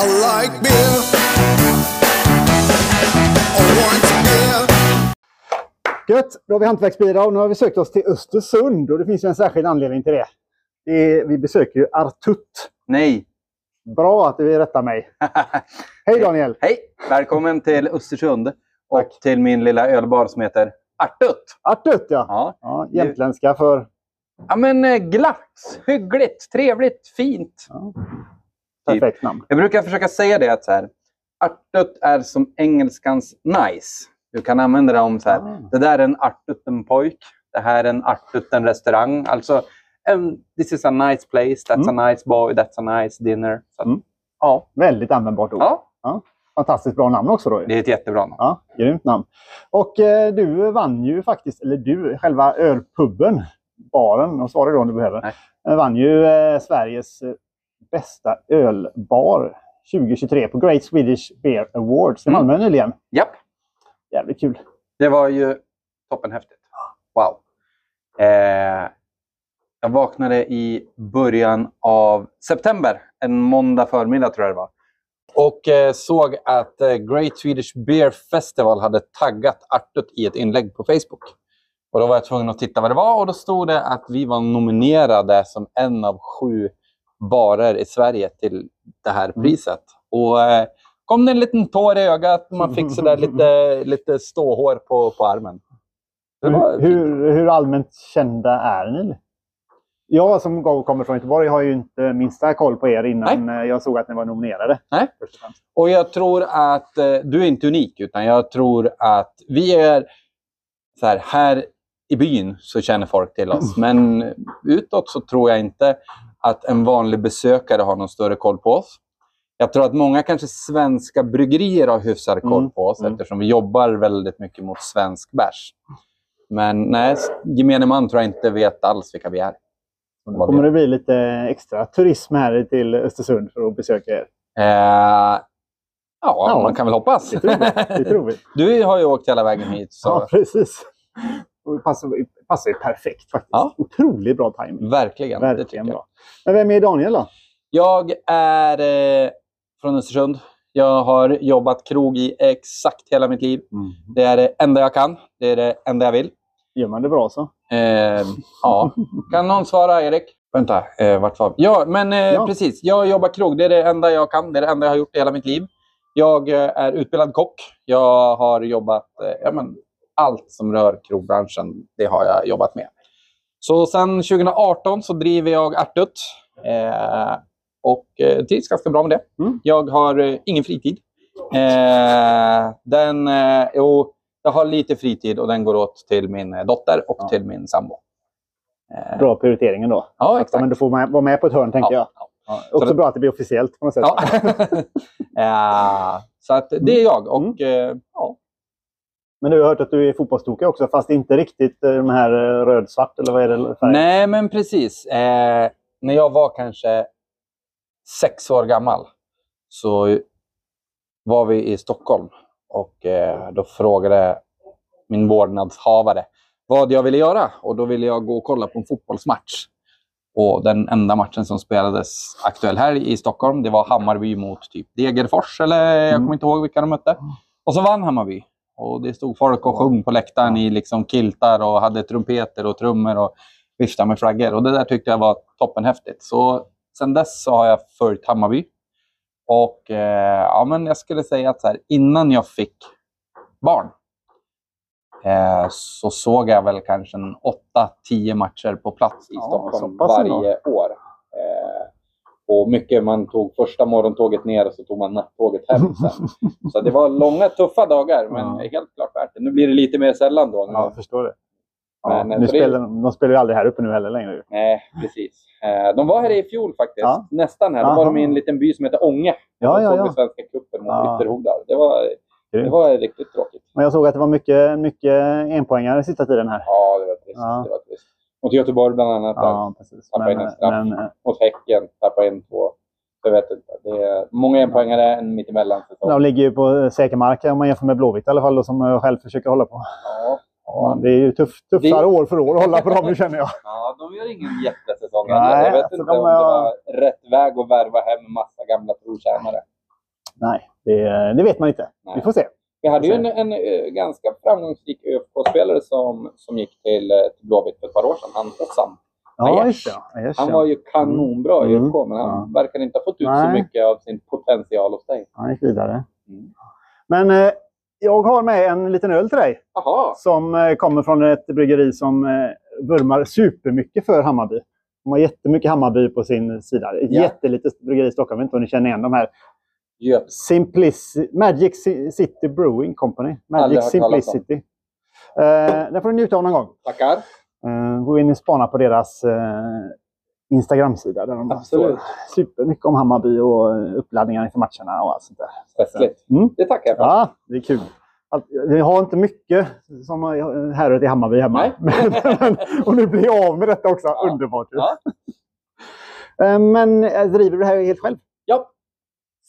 I like beer. I want beer. Gött! Då har vi hantverksbira och nu har vi sökt oss till Östersund och det finns ju en särskild anledning till det. det är, vi besöker ju Artut. Nej. Bra att du rättar mig. Hej Daniel! Hej! Välkommen till Östersund och Tack. till min lilla ölbar som heter Artut. Artut ja! Ja. ja jämtländska för... ja, men eh, glatt, hyggligt, trevligt, fint. Ja, perfekt namn. Jag brukar försöka säga det att så här, Artut är som engelskans nice. Du kan använda det om så här, Ah. det där är en Artuten pojk. Det här är en Artuten restaurang. Alltså, um, this is a nice place, that's a nice boy, that's a nice dinner. Så, Mm. Ja, Väldigt användbart ord. ja, Fantastiskt bra namn också då. ju. det är ett jättebra namn. Ja, grymt namn. Och eh, du vann ju faktiskt, eller du, själva ölpubben, baren, och svara då om du behöver, Nej. eh, vann ju eh, Sveriges eh, bästa ölbar 2023 på Great Swedish Beer Awards i Mm. Malmö nyligen. Japp. Jävligt kul. Det var ju toppenhäftigt. Wow. Eh, jag vaknade i början av september, en måndag förmiddag tror jag det var. Och eh, såg att eh, Great Swedish Beer Festival hade taggat Artut i ett inlägg på Facebook. Och Då var jag tvungen att titta vad det var och då stod det att vi var nominerade som en av sju barer i Sverige till det här priset. Och eh, kom det en liten tår i ögat, man fick sådär lite, lite ståhår på, på armen. Hur, hur, hur allmänt kända är ni? Jag som kommer från Göteborg har ju inte minsta koll på er innan eh, jag såg att ni var nominerade. Nej. Och jag tror att eh, du är inte unik, utan jag tror att vi är så här, här i byn så känner folk till oss. Men utåt så tror jag inte att en vanlig besökare har någon större koll på oss. Jag tror att många kanske svenska bryggerier har hyfsad koll Mm, på oss mm. eftersom vi jobbar väldigt mycket mot svensk bärs. Men nej, gemene man tror jag inte vet alls vilka vi är. Vi kommer det bli lite extra turism här till Östersund för att besöka er. Eh, ja, Ja. man kan väl hoppas. Det tror vi. Du har ju åkt hela vägen hit. Så. Ja, precis. Passar, passar ju perfekt faktiskt. Ja. Otroligt bra timing. Verkligen. Verkligen bra. Men vem är Daniel då? Jag är eh, från Östersund. Jag har jobbat krog i exakt hela mitt liv. Det är det enda jag kan. Det är det enda jag vill. Gör man det bra så? Eh, ja. Kan någon svara, Erik? Vänta, eh, vart var? Ja, men eh, Ja. precis. Jag jobbar krog. Det är det enda jag kan. Det är det enda jag har gjort i hela mitt liv. Jag eh, är utbildad kock. Jag har jobbat... Eh, ja, men, allt som rör krogbranschen, det har jag jobbat med. Så sen 2018 så driver jag Artut. Eh, och eh, trivs ganska bra med det. Mm. Jag har eh, ingen fritid. Eh, den, eh, jo, jag har lite fritid och den går åt till min eh, dotter och Ja. till min sambo. Eh, Bra prioriteringen då. Ja, Att exakt. men du får vara med på ett hörn tänker jag. Ja, Ja, också det- bra att det blir officiellt på något sätt. ja. Så att det är jag. Och, eh, ja. Men du har hört att du är fotbollstokig också, fast inte riktigt eh, de här eh, röd-svart eller vad är det? Färg? Nej, men precis. Eh, när jag var kanske sex år gammal så var vi i Stockholm och eh, då frågade min vårdnadshavare vad jag ville göra. Och då ville jag gå och kolla på en fotbollsmatch. Och den enda matchen som spelades aktuell här i Stockholm, det var Hammarby mot typ Degerfors, eller jag Mm. kommer inte ihåg vilka de mötte. Och så vann Hammarby. Och det stod folk och sjöng på läktaren i liksom kiltar och hade trumpeter och trummor och viftade med flaggor. Och det där tyckte jag var toppenhäftigt. Så sen dess så har jag följt Hammarby. Och eh, ja, men jag skulle säga att så här, innan jag fick barn eh, så såg jag väl kanske en 8-10 matcher på plats i Ja, Stockholm varje år. Eh, och mycket, man tog första morgontåget ner och så tog man nattåget hem sen. så det var långa, tuffa dagar, men Ja. helt klart värt det. Nu blir det lite mer sällan då. Ja, jag förstår det. Ja, Men, eh, nu så det- spelar, de spelar ju aldrig här uppe nu heller längre. Nej, precis. Eh, de var här i fjol faktiskt. Ja. Nästan här. Då var de i en liten by som heter Ånge. Ja, de ja, såg ja. Svenska cupen mot Ja. Ytterhogdal. Det var, det var riktigt tråkigt. Men jag såg att det var mycket, mycket enpoängare sista tiden här. Ja, det var trist. Ja. Det var trist. Mot Göteborg bland annat. Ja, precis. Tappa Men, in en straff. men, eh, Mot Häcken. Tappa in två. Jag vet inte. Det är många enpoängare, en mittemellan de ligger ju på säker mark om man jämför med Blåvitt i alla fall, som jag själv försöker hålla på. Ja, Ja, det är ju tuff, tuffare Det- år för år att hålla på dem, känner jag. ja, de gör ingen jättesäsong Nej. Jag vet alltså inte de om det var rätt väg att värva hem massa gamla trotjänare. Nej, det, det vet man inte. Nej. Vi får se. Vi hade ju en, en eh, ganska framgångsrik ÖFK-spelare som, som gick till, eh, till Blåvitt för ett par år sedan. Han Hossam. Ja, just det. Han var ju kanonbra i Mm. ÖFK, men han Ja. verkar inte ha fått ut så Nej. mycket av sin potential hos dig. Han gick vidare. Mm. Men eh, jag har med en liten öl till dig. Jaha, Som eh, kommer från ett bryggeri som eh, vurmar supermycket för Hammarby. De har jättemycket Hammarby på sin sida. Ett Ja. jättelitet bryggeri i Stockholm. Jag vet inte om ni känner igen de här. Göps. Simplici Magic Ci- City Brewing Company. Magic. Simplicity. Eh, den får du njuta av någon gång. Tackar. Eh, gå in och spana på deras eh, Instagram-sida. Där de Absolut. supermycket om Hammarby och eh, uppladdningar inför matcherna och allt sånt där. Festligt. Mm. Det tackar jag för. Ja, det är kul. Vi har inte mycket som härrör till Hammarby hemma. Nej. Men, och nu blir jag av med detta också. Ja. Underbart. Ja. Eh, Men eh, driver du det här helt själv? Ja.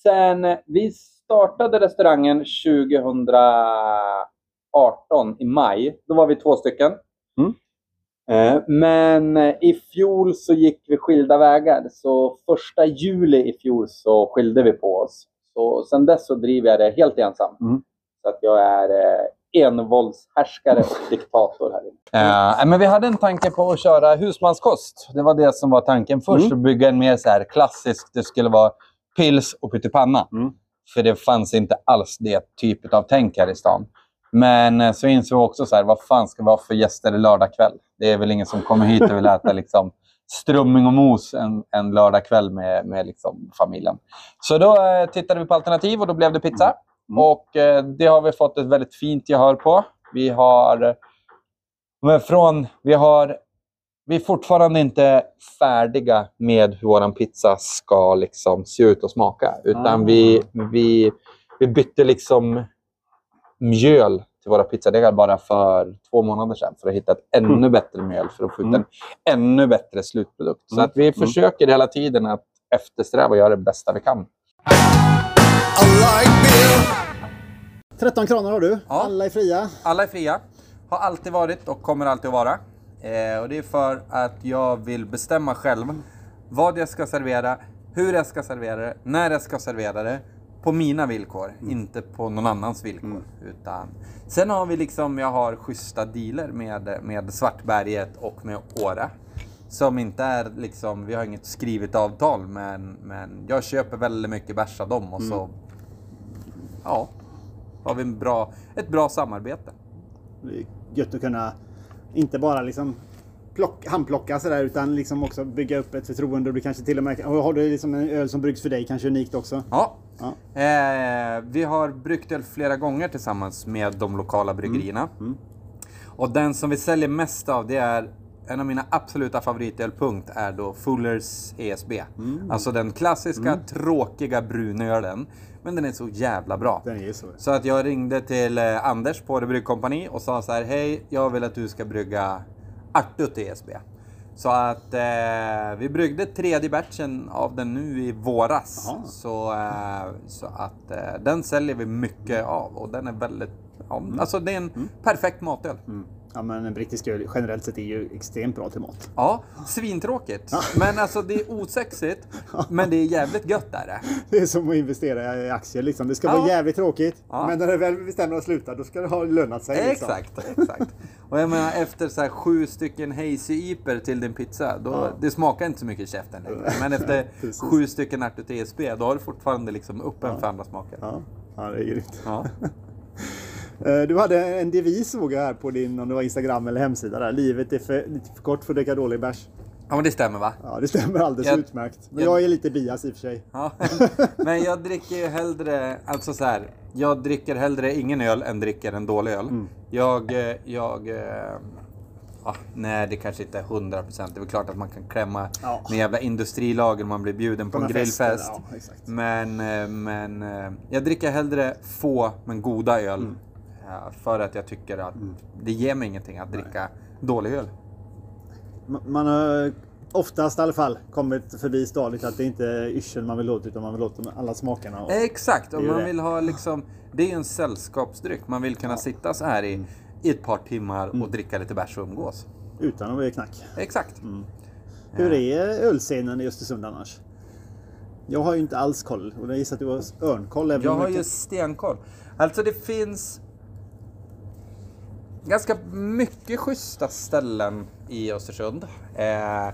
Sen vi startade restaurangen 2018 i maj. Då var vi två stycken. Mm. Eh, Men eh, i fjol så gick vi skilda vägar. Så första juli i fjol så skilde vi på oss. Så sen dess så driver jag det helt ensam. Mm. Så att jag är eh, envåldshärskare och diktator här inne. Eh, men vi hade en tanke på att köra husmanskost. Det var det som var tanken först. Mm. Att bygga en mer så här klassisk, det skulle vara pils och pyttipanna. Mm. För det fanns inte alls det typet av tänk här i stan. Men eh, så insåg vi också så här, vad fan ska vi ha för gäster lördag kväll? Det är väl ingen som kommer hit och vill äta liksom, strömming och mos en, en lördag kväll med, med liksom, familjen. Så då eh, tittade vi på alternativ och då blev det pizza. Mm. Och eh, det har vi fått ett väldigt fint gehör på. Vi har... eh, Men från, vi, har vi är fortfarande inte färdiga med hur vår pizza ska liksom se ut och smaka. Utan Ah. vi, vi, vi bytte liksom mjöl till våra pizzadegar bara för två månader sedan för att hitta ett ännu Mm. bättre mjöl för att få ut Mm. en ännu bättre slutprodukt. Så Mm. att vi Mm. försöker hela tiden att eftersträva att göra det bästa vi kan. I like beer. 13 kronor har du. Ja. Alla är fria. Alla är fria. Har alltid varit och kommer alltid att vara. Eh, och det är för att jag vill bestämma själv vad jag ska servera, hur jag ska servera det, när jag ska servera det. På mina villkor, inte på någon annans villkor. Utan... Sen har vi liksom, jag har schyssta dealer med, med Svartberget och med Åre. Som inte är liksom, vi har inget skrivet avtal men, men jag köper väldigt mycket bärs av dem och så ja, har vi en bra, ett bra samarbete. Det är gött att kunna inte bara liksom plock, handplocka sådär utan liksom också bygga upp ett förtroende. Och du kanske till och med och har du liksom en öl som bryggs för dig, kanske unikt också. Ja. Ja. Eh, vi har bryggt öl flera gånger tillsammans med de lokala bryggerierna. Mm. Och den som vi säljer mest av det är en av mina absoluta favoritölpunkt är då Fullers ESB. Mm. Alltså den klassiska tråkiga brunölen. Men den är så jävla bra. Den är så. Så att jag ringde till eh, Anders på det bryggkompani och sa så här, hej, jag vill att du ska brygga Artut ESB. Så att eh, vi bryggde tredje batchen av den nu i våras. Så, eh, så att eh, den säljer vi mycket av och den är väldigt, ja, alltså det är en perfekt matöl. Ja, men en brittisk öl generellt sett är ju extremt bra till mat. Ja, svintråkigt. Men alltså det är osexigt, men det är jävligt gött är det. Det är som att investera i aktier liksom. Det ska Ja. vara jävligt tråkigt. Ja. Men när det väl bestämmer att sluta, då ska det ha lönat sig. Liksom. Exakt, exakt. Och jag menar efter så här sju stycken Hazy Iper till din pizza, då, Ja. det smakar inte så mycket i käften längre. Men efter sju stycken Artut ESB, då har du fortfarande liksom öppen för andra smaker. Ja, ja det är grymt. Ja. Eh, Du hade en devis såg jag här på din, om det var Instagram eller hemsida där. Livet är för, för kort för att dricka dålig bärs. ja, men det stämmer va? Ja, det stämmer alldeles Jag- utmärkt. Men jag- jag är lite bias i och för sig. Ja. Men jag dricker ju hellre, alltså så här, jag dricker hellre ingen öl än dricker en dålig öl. Mm. Jag, eh, jag, eh, ah, nej det kanske inte är 100%. Det är väl klart att man kan klämma Ja. med jävla industrilager om man blir bjuden på en Såna fester, grillfest. ja. Men, men jag dricker hellre få men goda öl. Mm. Eh, För att jag tycker att det ger mig ingenting att dricka dålig öl. Ma- Man har oftast i alla fall kommit förbi stadiet att det inte är yrseln man vill åt utan man vill åt alla smakerna. Och, Exakt, ju man det. vill ha liksom, det är en sällskapsdryck. Man vill kunna sitta så här i, i ett par timmar Mm. och dricka lite bärs och umgås. Utan att bli knack. Exakt. Hur är ölscenen i Östersund annars? Jag har ju inte alls koll. Och jag gissar att du har örnkoll. Jag har ju stenkoll. Alltså det finns ganska mycket schyssta ställen i Östersund. Eh,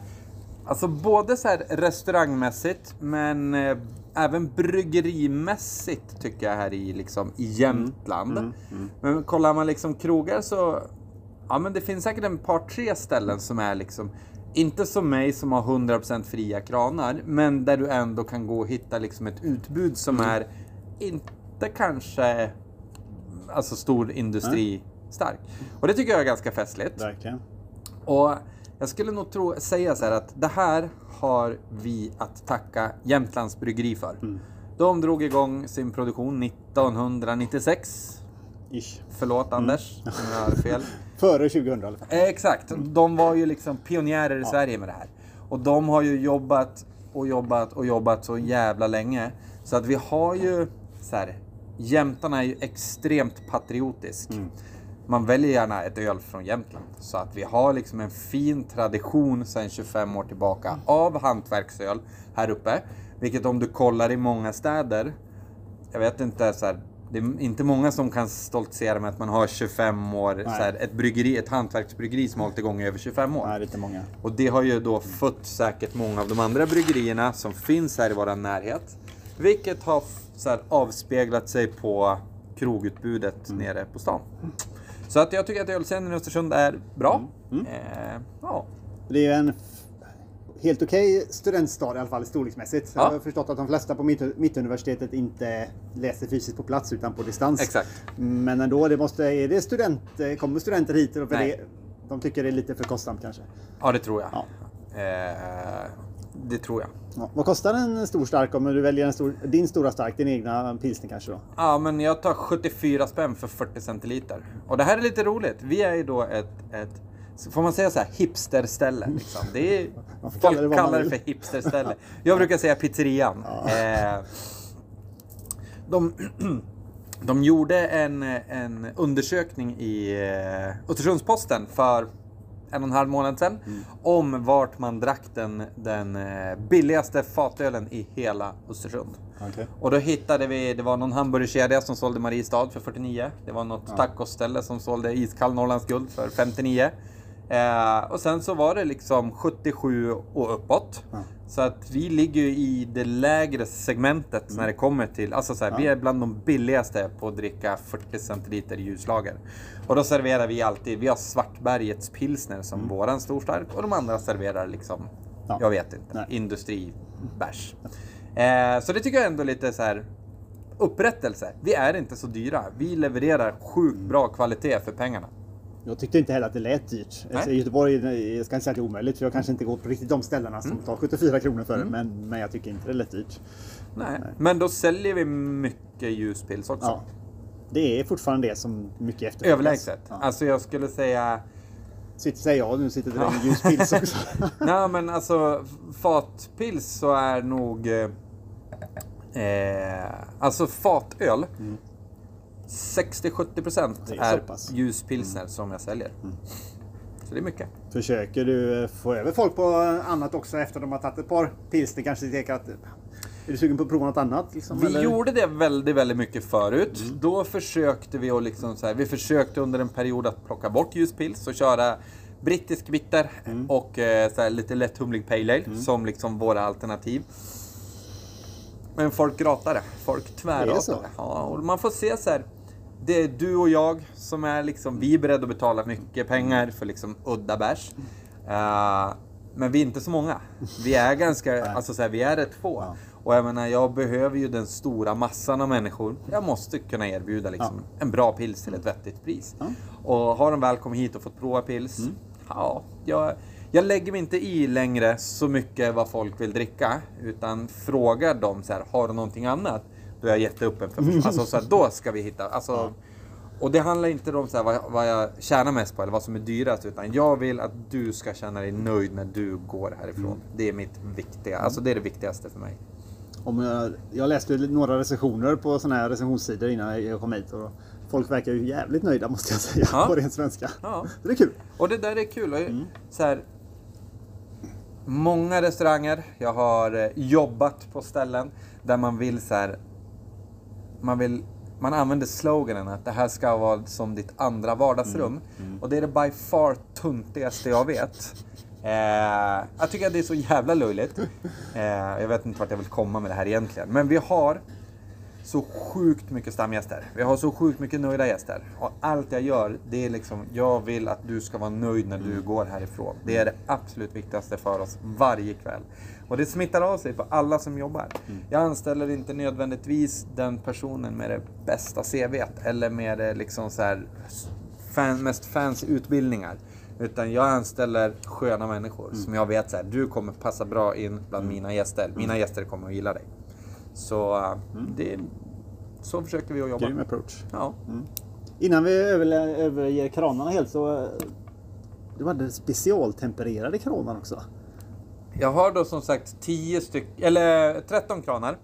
alltså både så här restaurangmässigt men eh, även bryggerimässigt tycker jag här i, liksom, i Jämtland. Men kollar man liksom krogar så ja, men det finns säkert en par tre ställen som är liksom inte som mig som har 100% fria kranar, men där du ändå kan gå och hitta liksom ett utbud som är inte kanske alltså stor industri stark. Och det tycker jag är ganska festligt. Verkligen. Och jag skulle nog tro, säga så här att det här har vi att tacka Jämtlands Bryggeri för. De drog igång sin produktion 1996. Ish. Förlåt Anders om jag har fel. Före 2000 i alla fall. Exakt, de var ju liksom pionjärer i Sverige med det här. Och de har ju jobbat och jobbat och jobbat så jävla länge. Så att vi har ju så här, Jämtarna är ju extremt patriotisk. Man väljer gärna ett öl från Jämtland. Så att vi har liksom en fin tradition sedan 25 år tillbaka av hantverksöl här uppe. Vilket om du kollar i många städer, jag vet inte så här, det är inte många som kan stoltsera med att man har 25 år, så här, ett, bryggeri, ett hantverksbryggeri som har hållit igång i över 25 år. Nej, det är inte många. Och det har ju då fött säkert många av de andra bryggerierna som finns här i vår närhet. Vilket har så här, avspeglat sig på krogutbudet nere på stan. Så att jag tycker att ölscenen i Östersund är bra. Eh, ja. Det är en helt okej studentstad i alla fall storleksmässigt. Ja. Jag har förstått att de flesta på mitt, Mittuniversitetet inte läser fysiskt på plats utan på distans. Exakt. Men ändå, det måste, är det student, kommer studenter hit? Och för det, de tycker det är lite för kostsamt kanske. ja, det tror jag. Ja. Eh, det tror jag. Ja. Vad kostar en stor stark om du väljer en stor, din stora stark, din egna pilsner kanske då? Ja, men jag tar 74 spänn för 40 centiliter. Och det här är lite roligt. Vi är ju då ett, ett får man säga så här, hipsterställe. Liksom. Det är, folk kalla det kallar det för hipsterställe. Jag brukar säga pizzerian. Eh, de, de gjorde en, en undersökning i eh, Östersunds-Posten för en och en halv månad sedan om vart man drack den, den eh, billigaste fatölen i hela Östersund. Okej. Och då hittade vi, det var någon hamburgerkedja som sålde Mariestad för 49. Det var något tacoställe som sålde iskall Norrlands guld för 59. Eh, och sen så var det liksom 77 och uppåt. Så att vi ligger ju i det lägre segmentet när det kommer till, alltså så här, vi är bland de billigaste på att dricka 40 centiliter ljuslager. Och då serverar vi alltid, vi har Svartbergets pilsner som våran storstark och de andra serverar liksom, Ja. jag vet inte, Nej. industribärs. Eh, så det tycker jag ändå lite så här upprättelse. Vi är inte så dyra. Vi levererar sjukt bra kvalitet för pengarna. Jag tyckte inte heller att det lät dyrt. Nej. Alltså, Göteborg, jag ska inte säga att det är omöjligt för jag kanske inte går på riktigt de ställena som tar 74 kronor för det. Men, men jag tycker inte det lät dyrt. Nej. Men då säljer vi mycket ljuspils också. Ja. Det är fortfarande det som mycket efterfrågas. Överlägset. Ja. Alltså jag skulle säga... Sitter, säger jag, nu sitter det en ljuspils också. Nej men alltså fatpils så är nog... Eh, eh, alltså fatöl. 60-70% Mm. Det är är, så pass. Mm. ljuspilsner som jag säljer. Så det är mycket. Försöker du eh, få över folk på annat också efter de har tagit ett par pilsner? Kanske tänker att... Är du sugen på att prova något annat? Liksom, Vi eller? gjorde det väldigt, väldigt mycket förut. Mm. Då försökte vi att liksom så här, vi försökte under en period att plocka bort ljuspils och köra brittisk bitter Mm. och eh, så här, lite lätthumlig pale ale som liksom våra alternativ. Men folk ratade. Folk tvärratade. Ja, och man får se så här. Det är du och jag som är liksom, vi är beredda att betala mycket pengar för liksom udda bärs. Eh, men vi är inte så många. Vi är ganska, alltså så här, vi är rätt få. Och jag menar, jag behöver ju den stora massan av människor. Jag måste kunna erbjuda liksom en bra pils till ett vettigt pris. Och har de väl kommit hit och fått prova pils, ja, jag, jag lägger mig inte i längre så mycket vad folk vill dricka. Utan frågar dem så här, har du någonting annat? Då är jag jätteöppen för alltså, så här, Då ska vi hitta, alltså, och det handlar inte om så här, vad, jag- vad jag tjänar mest på eller vad som är dyrast. Utan jag vill att du ska känna dig nöjd när du går härifrån. Det är mitt viktiga, alltså det är det viktigaste för mig. Om jag, jag läste några recensioner på sådana här recensionssidor innan jag kom hit. Och folk verkar ju jävligt nöjda måste jag säga Ja. på ren svenska. Ja. Det är kul. Och det där är kul. Och Mm. så här, många restauranger. Jag har eh, jobbat på ställen där man vill så här. Man vill man använder sloganen att det här ska vara som ditt andra vardagsrum. Och det är det by far tuntigaste jag vet. Eh, jag tycker att det är så jävla löjligt. Eh, jag vet inte vart jag vill komma med det här egentligen. Men vi har så sjukt mycket stamgäster. Vi har så sjukt mycket nöjda gäster. Och allt jag gör, det är liksom, jag vill att du ska vara nöjd när du går härifrån. Det är det absolut viktigaste för oss varje kväll. Och det smittar av sig på alla som jobbar. Jag anställer inte nödvändigtvis den personen med det bästa CVt eller med det liksom så här fan, mest fancy utbildningar. Utan jag anställer sköna människor som jag vet så här, du kommer passa bra in bland mina gäster. Mina gäster kommer att gilla dig. Så äh, det, så försöker vi att jobba. Grym approach. Ja. Innan vi överger kranarna helt så... eh, Du hade specialtempererade kranar också. Jag har då som sagt 10 styck, eller 13 kranar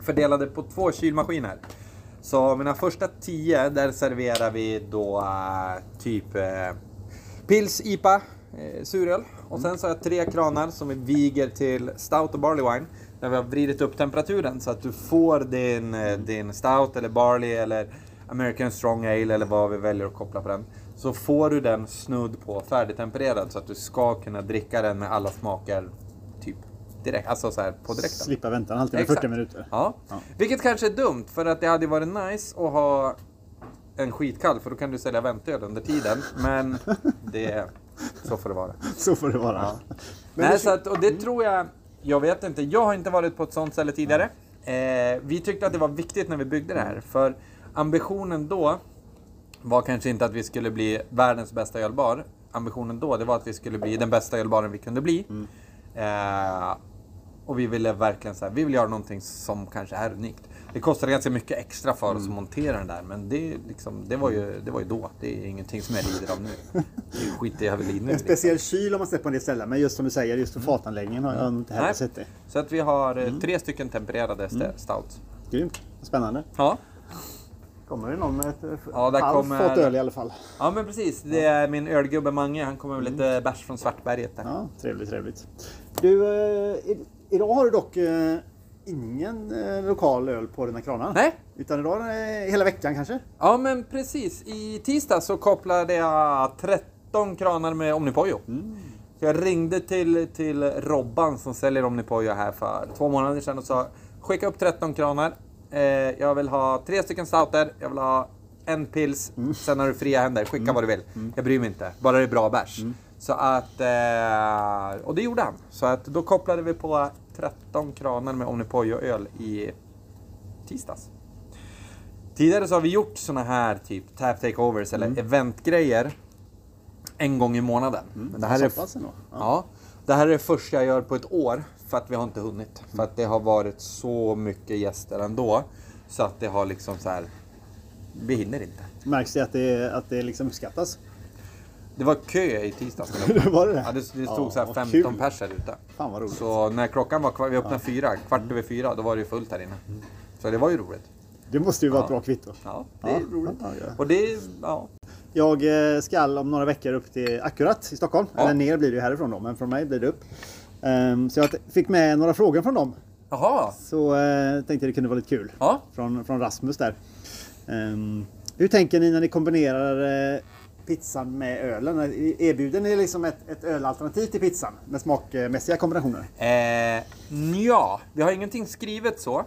fördelade på två kylmaskiner. Så mina första 10, där serverar vi då äh, typ äh, Pils, IPA, äh, suröl. Och sen så har jag tre kranar som vi viger till Stout och Barley Wine. Där vi har vridit upp temperaturen så att du får din, eh, din Stout eller Barley eller American Strong Ale eller vad vi väljer att koppla på den. Så får du den snudd på färdigtempererad så att du ska kunna dricka den med alla smaker typ direkt. Alltså så här på direkten. Slippa vänta en halvtimme, Exakt. 40 minuter. Ja. Ja. Vilket kanske är dumt för att det hade varit nice att ha en skitkall för då kan du sälja väntöl under tiden. Men det, så får det vara. Så får det vara. Men Nej, så att, och det tror jag, jag vet inte, jag har inte varit på ett sånt ställe tidigare. Eh, vi tyckte att det var viktigt när vi byggde det här. För ambitionen då var kanske inte att vi skulle bli världens bästa ölbar. Ambitionen då det var att vi skulle bli den bästa ölbaren vi kunde bli. Eh, och vi ville verkligen så här, vi vill göra någonting som kanske är unikt. Det kostade ganska mycket extra för oss att montera den där, men det, liksom, det, var ju, det var ju då. Det är ingenting som jag lider av nu. Det är skit jag väl i nu. En liksom. speciell kyl har man sett på en del ställen, men just som du säger, just för fatanläggningen har jag inte heller sett det. Så att vi har eh, tre stycken tempererade mm. stouts. Grymt. Spännande. Ja. Kommer det någon med ett Ja, där kommer- fat öl i alla fall? ja, men precis. Det är min ölgubbe Mange. Han kommer med lite bärs från Svartberget där. Ja, trevligt, trevligt. Du, eh, idag har du dock eh, ingen eh, lokal öl på dina kranar. Nej. Utan idag är det hela veckan kanske? Ja, men precis. I tisdag så kopplade jag 13 kranar med Omnipojo. Så jag ringde till, till Robban som säljer Omnipojo här för två månader sedan och sa skicka upp 13 kranar. Eh, jag vill ha tre stycken stouter, jag vill ha en pils, sen har du fria händer. Skicka vad du vill. Jag bryr mig inte, bara det är bra bärs. Så att, eh, och det gjorde han. Så att då kopplade vi på 13 kranar med Omnipojo-öl i tisdags. Tidigare så har vi gjort såna här typ tap takeovers eller eventgrejer en gång i månaden. Men det här är. Ja. Ja, det här är det första jag gör på ett år för att vi har inte hunnit. För att det har varit så mycket gäster ändå. Så att det har liksom så här. Vi hinner inte. Märks det att det, att det liksom uppskattas? Det var kö i tisdags. Var det det? Ja, det, det stod Ja, så här vad 15 kul. pers här ute. Fan vad roligt. Så när klockan var kvar, vi öppnade fyra, kvart över fyra, då var det ju fullt här inne. Så det var ju roligt. Det måste ju vara ett Ja. bra kvitto. Ja, det är Ja, roligt. ja, ja. Och det ja. Jag eh, ska om några veckor upp till Akkurat i Stockholm. Ja. Eller ner blir det ju härifrån då, men från mig blir det upp. Ehm, så jag fick med några frågor från dem. Jaha. Så eh, tänkte det kunde vara lite kul. Ja. Från, från Rasmus där. Ehm, hur tänker ni när ni kombinerar eh, pizzan med ölen? Erbjuder ni liksom ett, ett ölalternativ till pizzan med smakmässiga kombinationer? Eh, ja, vi har ingenting skrivet så.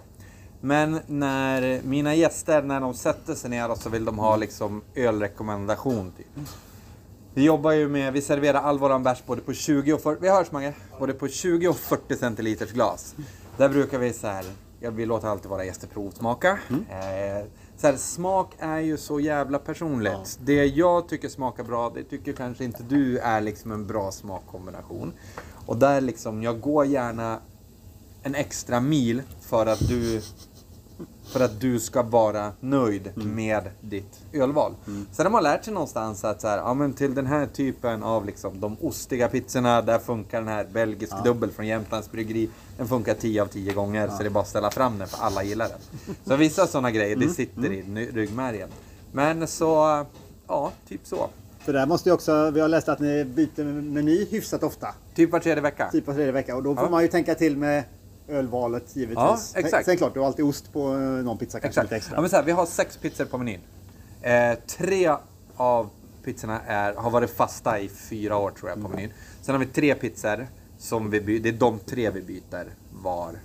Men när mina gäster, när de sätter sig ner och så vill de ha liksom ölrekommendation. Typ. Vi jobbar ju med, vi serverar all våran bärs både på 20 och 40, vi hörs Mange, både på 20 och 40 centiliters glas. Där brukar vi så här, ja, vi låter alltid våra gäster provsmaka. Eh, så här, smak är ju så jävla personligt. Det jag tycker smakar bra, det tycker kanske inte du är liksom en bra smakkombination. Och där liksom, jag går gärna en extra mil för att du för att du ska vara nöjd med ditt ölval. Sen har man lärt sig någonstans att så här, ja, men till den här typen av liksom, de ostiga pizzorna, där funkar den här belgisk dubbel från Jämtlands bryggeri. Den funkar 10 av 10 gånger, så det är bara att ställa fram den för alla gillar den. Så vissa sådana grejer, det sitter i ny- ryggmärgen. Men så, ja, typ så. För där måste ju också, vi har läst att ni byter meny hyfsat ofta. Typ var tredje vecka. Typ var tredje vecka. Och då får Ja. man ju tänka till med ölvalet givetvis. Ja, exakt. Sen klart, du har alltid ost på eh, någon pizza kanske Exakt. lite extra. Ja, men så här, vi har sex pizzor på menyn. Eh, tre av pizzorna är, har varit fasta i fyra år tror jag på menyn. Sen har vi tre pizzor som vi byter. Det är de tre vi byter var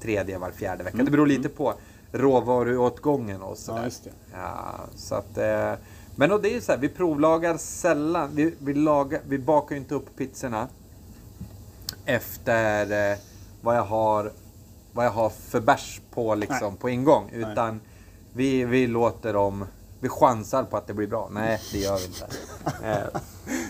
tredje, var fjärde vecka. Det beror lite på råvaruåtgången och sådär. Ja. Ja, så att, eh, men och det är så här, vi provlagar sällan. Vi, vi, lagar, vi bakar inte upp pizzorna efter eh, vad, jag har, vad jag har för bärs på, liksom, på ingång. Utan vi, vi låter dem... Vi chansar på att det blir bra. Nej, det gör vi inte. Eh,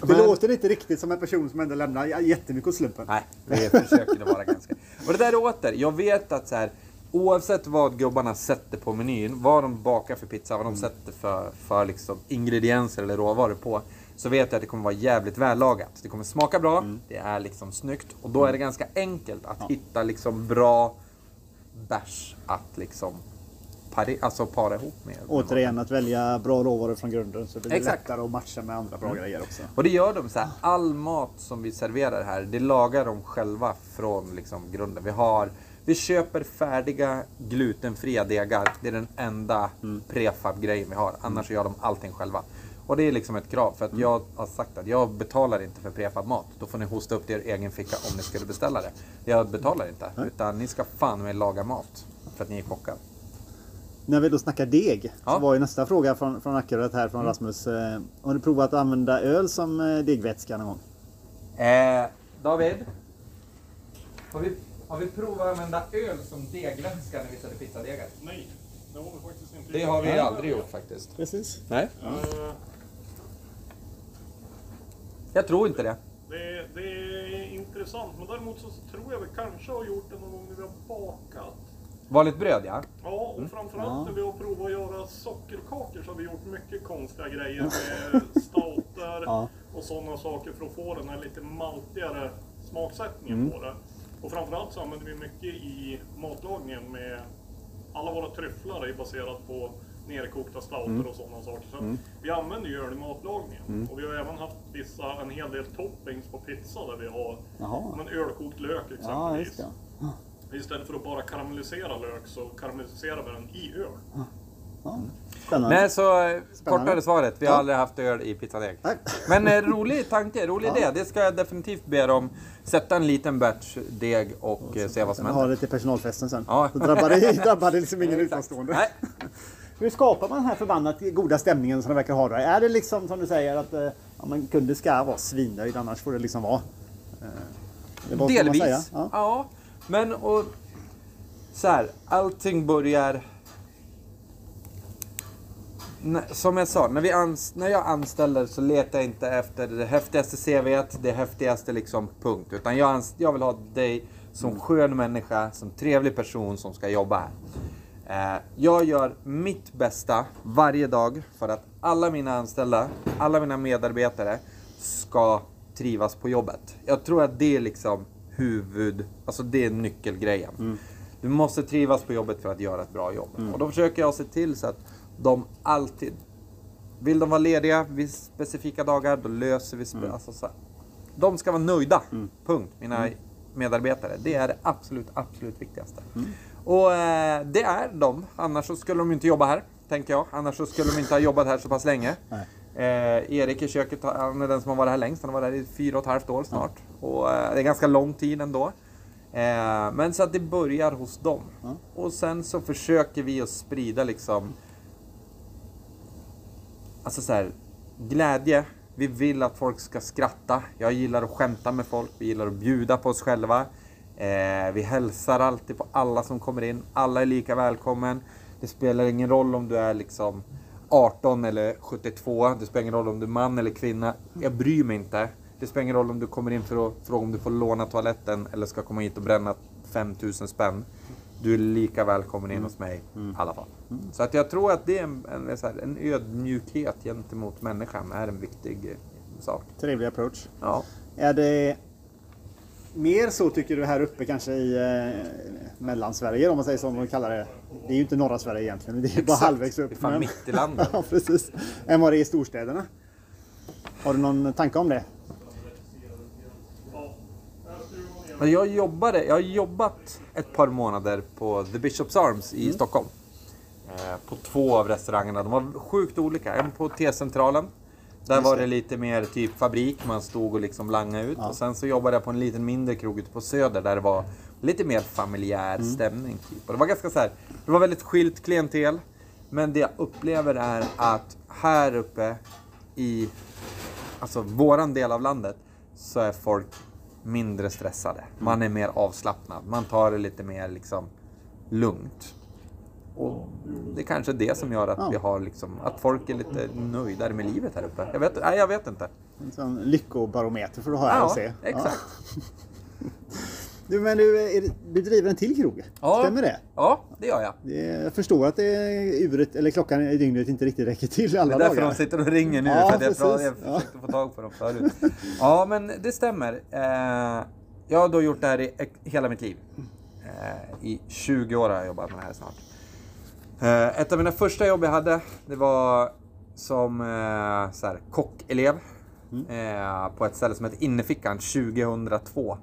Det låter inte riktigt som en person som ändå lämnar jättemycket åt slumpen. Nej, vi försöker att vara ganska... Och det där är åter, jag vet att så här, oavsett vad gubbarna sätter på menyn, vad de bakar för pizza, vad de sätter för, för liksom ingredienser eller råvaror på, så vet jag att det kommer vara jävligt vällagat. Det kommer smaka bra, det är liksom snyggt och då är det ganska enkelt att hitta liksom bra bärs att liksom pari, alltså para ihop med. Återigen att välja bra råvaror från grunden så det blir Exakt. lättare att matcha med andra bra grejer också. Och det gör de så här. All mat som vi serverar här, det lagar de själva från liksom grunden. Vi har, vi köper färdiga glutenfria degar. Det är den enda prefab-grejen vi har. Annars gör de allting själva. Och det är liksom ett krav. För att jag har sagt att jag betalar inte för prefab-mat. Då får ni hosta upp det er egen ficka om ni skulle beställa det. Jag betalar inte. Utan ni ska fan med laga mat. För att ni är kockar. När vi då snackar deg så Ja. var ju nästa fråga från, från Ackurat här från Rasmus. Eh, har du provat att använda öl som eh, degvätska någon gång? Eh, David? Har vi, har vi provat att använda öl som degvätska när vi sätter pizzadegar? Nej, det har vi faktiskt inte Det har vi aldrig gjort faktiskt. Precis. Nej. Eh, Jag tror inte det. Det, det är intressant, men däremot så tror jag vi kanske har gjort det någon gång när vi har bakat. Vanligt bröd ja. Ja, och framförallt Ja. när vi har provat att göra sockerkakor så har vi gjort mycket konstiga grejer med stouter Ja. och sådana saker för att få den här lite maltigare smaksättningen på det. Och framförallt så använder vi mycket i matlagningen med alla våra tryfflar är baserat på nerkokta stouter och sådana saker. Så Vi använder ju öl i matlagningen. Och vi har även haft vissa, en hel del toppings på pizza där vi har men ölkokt lök exempelvis. Ja. Istället för att bara karamellisera lök så karamelliserar vi den i öl. Ja. Spännande. Nej, så eh, kortare svaret. Vi har Ja. aldrig haft öl i pizzadeg. Men eh, rolig tanke, rolig Ja. idé. Det ska jag definitivt be dem. Sätta en liten batch deg och eh, se vad som Sen ha händer. det till personalfesten sen. Ja. Då drabbar det, drabbar det liksom ingen utomstående. Nej. Hur skapar man den här förbannat goda stämningen som det verkar ha? Då? Är det liksom som du säger att eh, ja, men kunder ska vara svinnöjd annars får det liksom vara? Eh, det Delvis. Ja. Ja. Men och så här, allting börjar... Som jag sa, när, vi ans- när jag anställer så letar jag inte efter det häftigaste CVt, det häftigaste liksom punkt. Utan jag, jag vill ha dig som skön människa, som trevlig person som ska jobba här. Eh, jag gör mitt bästa varje dag för att alla mina anställda, alla mina medarbetare ska trivas på jobbet. Jag tror att det är liksom huvud, alltså det är nyckelgrejen. Du måste trivas på jobbet för att göra ett bra jobb. Och då försöker jag se till så att de alltid, vill de vara lediga vid specifika dagar, då löser vi spe- alltså så här. De ska vara nöjda, punkt. Mina medarbetare. Det är det absolut, absolut viktigaste. Och eh, det är de, annars så skulle de inte jobba här, tänker jag. Annars så skulle de inte ha jobbat här så pass länge. Eh, Erik i köket, han är den som har varit här längst. Han har varit här i fyra och ett halvt år snart. Och eh, det är ganska lång tid ändå. Eh, men så att det börjar hos dem. Och sen så försöker vi att sprida liksom Alltså så här, glädje. Vi vill att folk ska skratta. Jag gillar att skämta med folk. Vi gillar att bjuda på oss själva. Eh, vi hälsar alltid på alla som kommer in. Alla är lika välkommen. Det spelar ingen roll om du är liksom 18 eller 72. Det spelar ingen roll om du är man eller kvinna. Jag bryr mig inte. Det spelar ingen roll om du kommer in för att fråga om du får låna toaletten eller ska komma hit och bränna 5000 spänn. Du är lika välkommen in hos mig i alla fall. Så att jag tror att det är en, en, en ödmjukhet gentemot människan är en viktig sak. Trevlig approach. Ja. Är det mer så tycker du här uppe kanske i eh, Mellansverige om man säger så, om man kallar det. Det är ju inte norra Sverige egentligen, det är bara Exakt. halvvägs upp. Det är fan men- mitt i landet. ja, precis. Än vad det är i storstäderna. Har du någon tanke om det? Men jag jobbade, jag har jobbat ett par månader på The Bishops Arms i Stockholm. Eh, på två av restaurangerna. De var sjukt olika. En på T-centralen. Där var det lite mer typ fabrik, man stod och liksom langade ut. Och sen så jobbade jag på en liten mindre krog ute på Söder där det var lite mer familjär stämning. Typ. Och det var ganska så här, det var väldigt skilt klientel. Men det jag upplever är att här uppe i alltså våran del av landet så är folk mindre stressade. Man är mer avslappnad. Man tar det lite mer liksom lugnt. Och det är kanske är det som gör att Ja. vi har liksom, att folk är lite nöjdare med livet här uppe. Jag vet, nej, jag vet inte. En sån lyckobarometer får du ha här och Ja, se. exakt. Du, men du, är det, du driver en till krog? Ja. Stämmer det? Ja, det gör jag. det? Jag förstår att det är uret, eller klockan i dygnet inte riktigt räcker till Det alla är därför dagar. de sitter och ringer nu. Ja, för jag, precis. jag Ja. försökte få tag på dem förut. Ja, men det stämmer. Eh, jag har då gjort det här i hela mitt liv. Eh, I 20 år har jag jobbat med det här snart. Eh, ett av mina första jobb jag hade, det var som eh, så här, kockelev. Eh, på ett ställe som heter Innefickan 2002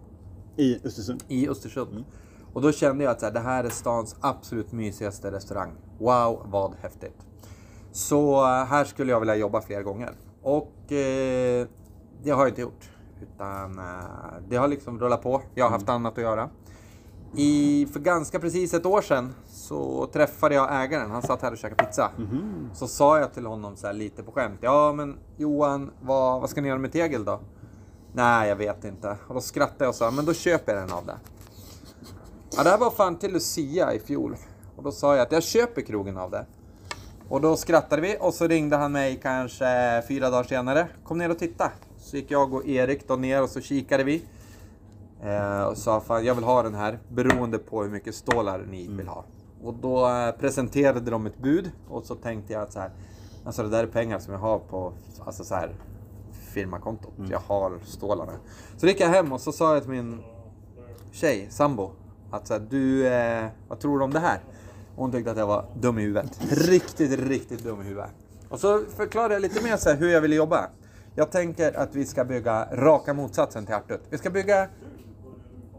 I Östersund. i Östersund. Och då kände jag att så här, det här är stans absolut mysigaste restaurang. Wow, vad häftigt. Så här skulle jag vilja jobba fler gånger. Och eh, det har jag inte gjort. Utan eh, det har liksom rullat på. Jag har haft annat att göra. I, för ganska precis ett år sedan så träffade jag ägaren. Han satt här och käkade pizza. Så sa jag till honom så här lite på skämt. Ja men Johan, vad, vad ska ni göra med tegel då? Nej, jag vet inte. Och då skrattade jag och sa, men då köper jag den av dig. Ja, det här var fan till Lucia i fjol. Och då sa jag att jag köper krogen av det. Och då skrattade vi och så ringde han mig kanske fyra dagar senare. Kom ner och titta. Så gick jag och Erik då ner och så kikade vi. Eh, och sa fan jag vill ha den här beroende på hur mycket stålar ni vill ha. Och då eh, presenterade de ett bud och så tänkte jag att så här, alltså det där är pengar som jag har på alltså så här, firmakontot. Jag har stålarna. Så gick jag hem och så sa jag till min tjej, sambo, att så här, du, eh, vad tror du om det här? Och hon tyckte att jag var dum i huvudet. Riktigt, riktigt dum i huvudet. Och så förklarade jag lite mer så här, hur jag ville jobba. Jag tänker att vi ska bygga raka motsatsen till Artut. Vi ska bygga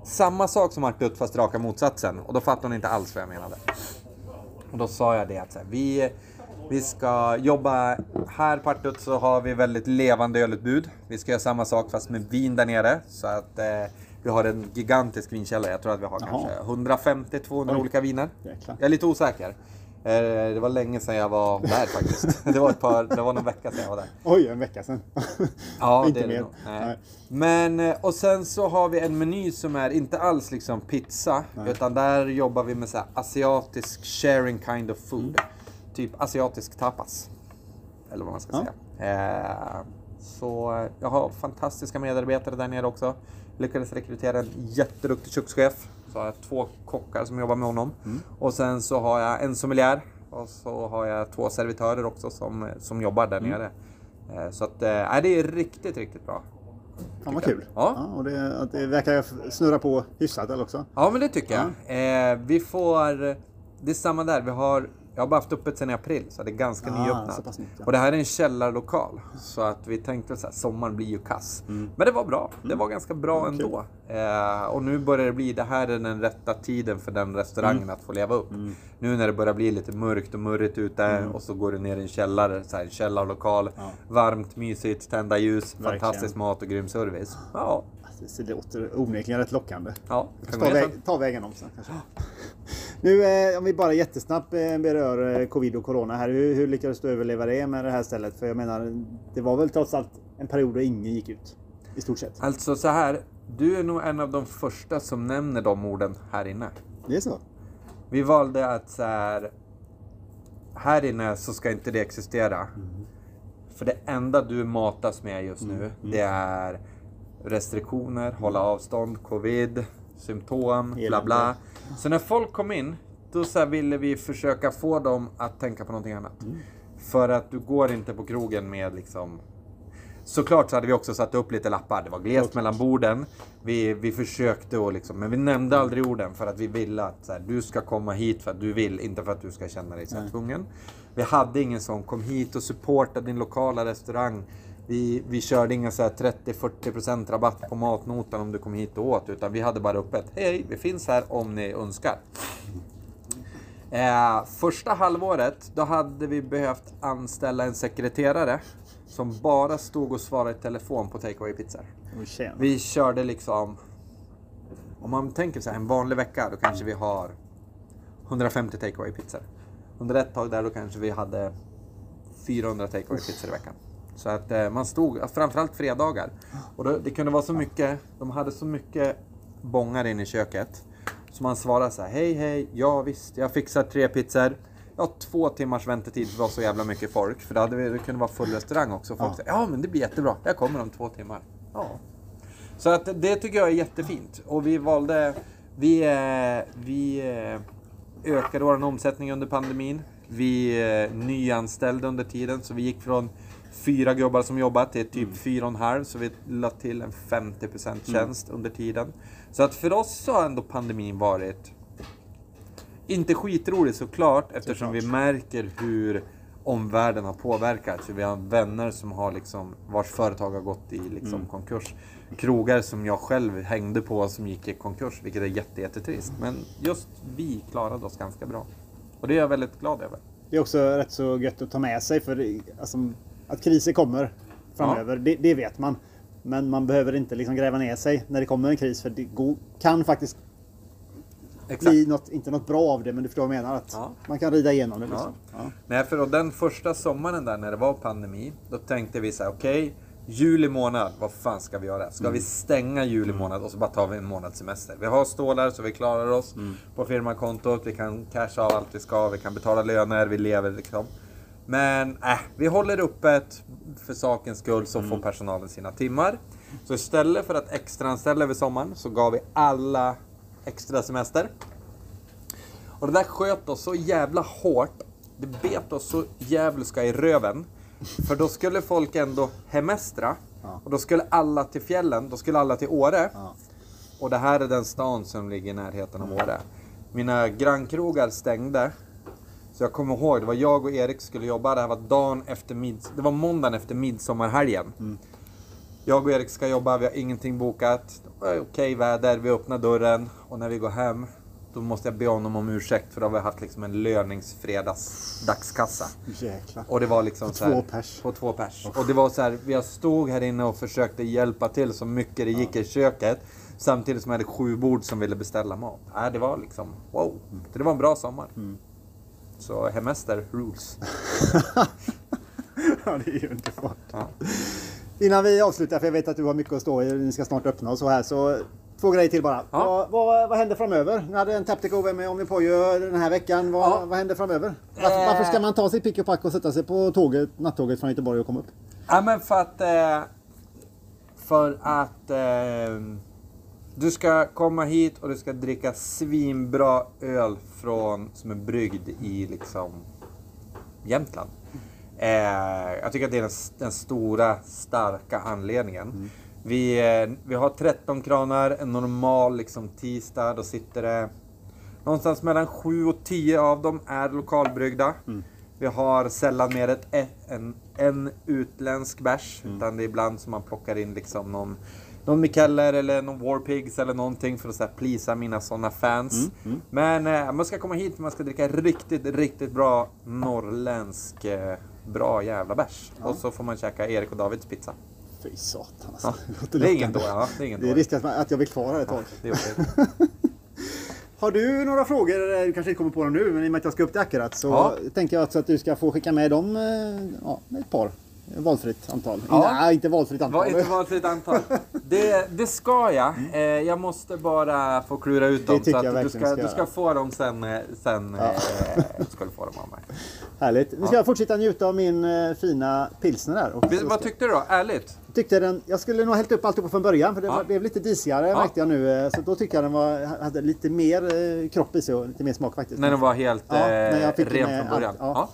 samma sak som Artut fast raka motsatsen. Och då fattade hon inte alls vad jag menade. Och då sa jag det att så här, vi, vi ska jobba här på Artut så har vi väldigt levande ölutbud. Vi ska göra samma sak fast med vin där nere. Så att eh, vi har en gigantisk vinkällare. Jag tror att vi har Jaha. kanske 150-200 Oj. olika viner. Jäklar. Jag är lite osäker. Eh, Det var länge sedan jag var där faktiskt. Det var, ett par, det var någon vecka sedan jag var där. Oj, en vecka sedan. Ja, inte det är det mer. nog. Nej. Nej. Men, eh, och sen så har vi en meny som är inte alls liksom pizza, utan där jobbar vi med så asiatisk sharing kind of food. Typ asiatisk tapas. Eller vad man ska Ja. säga. Eh, så jag har fantastiska medarbetare där nere också. Lyckades rekrytera en jätteduktig kökschef. Så har jag två kockar som jobbar med honom. Och sen så har jag en sommelier. Och så har jag två servitörer också som, som jobbar där nere. Eh, Så att, nej, det är riktigt, riktigt bra. Fan vad kul. Ja. och det, det verkar snurra på hyfsat eller också. Ja, men det tycker jag. Eh, vi får... Det är samma där. Vi har... Jag har bara haft öppet sedan i april, så det är ganska Ah, nyöppnat. nytt, ja. Och det här är en källarlokal. Så att vi tänkte så här, sommaren blir ju kass. Men det var bra. Det var ganska bra Mm. ändå. Eh, och nu börjar det bli, det här är den rätta tiden för den restaurangen Mm. att få leva upp. Nu när det börjar bli lite mörkt och murrigt ute Mm. och så går du ner i en källare, så här, en källarlokal. Varmt, mysigt, tända ljus, Verkligen. fantastisk mat och grym service. Ja, Det låter onekligen rätt lockande. ja. Ta, väg, ta vägen om sen kanske. Nu eh, om vi bara jättesnabbt eh, berör eh, covid och corona här. Hur, hur lyckades du överleva det med det här stället? För jag menar, det var väl trots allt en period då ingen gick ut. I stort sett. Alltså så här, du är nog en av de första som nämner de orden här inne. Det är så? Vi valde att så här, här inne så ska inte det existera. För det enda du matas med just nu, det är restriktioner, hålla avstånd, covid, symptom, bla Elände. bla. Så när folk kom in, då så ville vi försöka få dem att tänka på någonting annat. För att du går inte på krogen med liksom Såklart så hade vi också satt upp lite lappar. Det var glest mellan borden. Vi, vi försökte att liksom, men vi nämnde aldrig orden för att vi ville att så här, du ska komma hit för att du vill, inte för att du ska känna dig så här tvungen. Vi hade ingen sån, kom hit och supporta din lokala restaurang. Vi, vi körde inga så här 30-40% rabatt på matnotan om du kom hit och åt. Utan vi hade bara öppet. Hej, vi finns här om ni önskar. Eh, första halvåret, då hade vi behövt anställa en sekreterare. Som bara stod och svarade i telefon på takeaway pizzor. Tjena. Vi körde liksom... Om man tänker så här, en vanlig vecka, då kanske vi har 150 takeaway pizzor. Under ett tag där, då kanske vi hade 400 takeaway pizzor i veckan. Så att eh, man stod, framförallt fredagar. Och då, det kunde vara så mycket, de hade så mycket bångar in i köket. Så man svarade så här, hej hej, ja visst, jag fixar tre pizzor. Jag har två timmars väntetid för det var så jävla mycket folk. För det, hade, vi- det kunde vara full restaurang också. Folk sa, ja men det blir jättebra, jag kommer om två timmar. Ja. Så att det tycker jag är jättefint. Och vi valde, vi, eh, vi eh, ökade vår omsättning under pandemin. Vi eh, nyanställde under tiden, så vi gick från fyra gubbar som jobbat till typ fyra och en halv. Så vi la till en 50% tjänst under tiden. Så att för oss så har ändå pandemin varit inte skitroligt såklart eftersom vi märker hur omvärlden har påverkats. Vi har vänner som har liksom, vars företag har gått i liksom konkurs. Krogar som jag själv hängde på som gick i konkurs, vilket är jätte, jättetrist. Men just vi klarade oss ganska bra. Och det är jag väldigt glad över. Det är också rätt så gött att ta med sig för det- alltså, att kriser kommer framöver, det, det vet man. Men man behöver inte liksom gräva ner sig när det kommer en kris för det går, kan faktiskt bli något, inte något bra av det men du förstår vad jag menar. Att Ja. Man kan rida igenom det. Liksom. Ja. Ja. Nej, för den första sommaren där när det var pandemi, då tänkte vi så här, okej, juli månad, vad fan ska vi göra? Ska vi stänga juli månad och så bara tar vi en månads semester? Vi har stålar så vi klarar oss på firmakontot, vi kan casha av allt vi ska, vi kan betala löner, vi lever liksom. Men äh, vi håller öppet för sakens skull så får personalen sina timmar. Så istället för att extraanställa över sommaren så gav vi alla extra semester. Och det där sköt oss så jävla hårt. Det bet oss så djävulska i röven. För då skulle folk ändå hemestra. Och då skulle alla till fjällen, då skulle alla till Åre. Och det här är den stan som ligger i närheten av Åre. Mina grannkrogar stängde. Så jag kommer ihåg, det var jag och Erik skulle jobba. Det här var dagen efter mids... Det var måndagen efter midsommarhelgen. Jag och Erik ska jobba, vi har ingenting bokat. Det är Okej väder, vi öppnar dörren. Och när vi går hem, då måste jag be honom om ursäkt. För då har vi haft liksom en löningsfredags dagskassa. Jäklar. Och det var liksom så här, två pers. På två pers. Och det var så här, vi stod här inne och försökte hjälpa till så mycket det gick i köket. Samtidigt som jag hade sju bord som ville beställa mat. Äh, det var liksom, wow. Det var en bra sommar. Så hemester rules. Ja, det är ju underbart. Ja. Innan vi avslutar, för jag vet att du har mycket att stå i, ni ska snart öppna och så här. Så två grejer till bara. Ja. Vad, vad, vad händer framöver? Ni hade en Taptico med Omni Pojo den här veckan. Vad, Ja. vad händer framöver? Varför, Eh. varför ska man ta sitt pick och pack och sätta sig på tåget, nattåget från Göteborg och komma upp? Ja men för att... Eh, för att... Eh, du ska komma hit och du ska dricka svinbra öl från, som är bryggd i liksom Jämtland. Eh, jag tycker att det är den, den stora, starka anledningen. Vi, eh, vi har 13 kranar, en normal liksom, tisdag. Då sitter det någonstans mellan 7 och 10 av dem är lokalbryggda. Vi har sällan mer ett, en, en utländsk bärs. Utan det är ibland som man plockar in liksom någon, någon Mikeller eller någon Warpigs eller någonting för att så här, plisa mina sådana fans. Men eh, man ska komma hit man ska dricka riktigt, riktigt bra norrländsk eh, bra jävla bärs. Och så får man käka Erik och Davids pizza. Fy satan alltså. Ja. Det är ingen. Ja, det är ingen Det är risk att, att jag blir kvar här ett tag. Det okej. Har du några frågor? Du kanske inte kommer på dem nu, men i och med att jag ska upp till Akkurat så Ja. tänker jag också att du ska få skicka med dem eh, ja, ett par. Valfritt antal. Ja. Nej, inte valfritt antal. Var inte valfritt antal. Det, det ska jag. Eh, jag måste bara få klura ut Det dem. tycker Så att du, ska, ska du ska få dem sen. eh, sen eh, ska du få dem av mig. Härligt. Nu ska jag fortsätta njuta av min eh, fina pilsner. Och Vet- så Vad tyckte du då? Ärligt? tyckte den, jag skulle nog hällt upp alltihop från början för det Ja. blev lite disigare Ja. märkte jag nu. eh, Så då tyckte jag den var, hade lite mer eh, kropp i sig och lite mer smak faktiskt. När den var helt Ja, eh, ren från början? ja. Ja.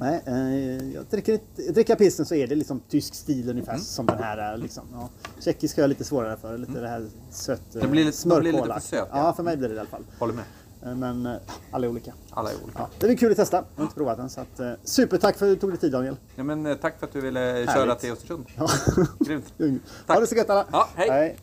Nej, eh, jag dricker, dricker pilsner så är det liksom tysk stil ungefär Mm. som den här är. Liksom. Ja. Tjeckisk har jag lite svårare för. Lite det här sött. eh, Det blir lite- det blir lite smörkola. för söt, Ja. ja. för mig blir det i alla fall. Håller med. Eh, Men eh, alla är olika. Alla är olika. Ja, det blir kul att testa. Jag har inte provat den. Så att, eh, supertack för att du tog dig tid Daniel. Ja, men, tack för att du ville köra Härligt. till Östersund. Ja. Grymt. ha det så gött alla. Ja, hej. hej.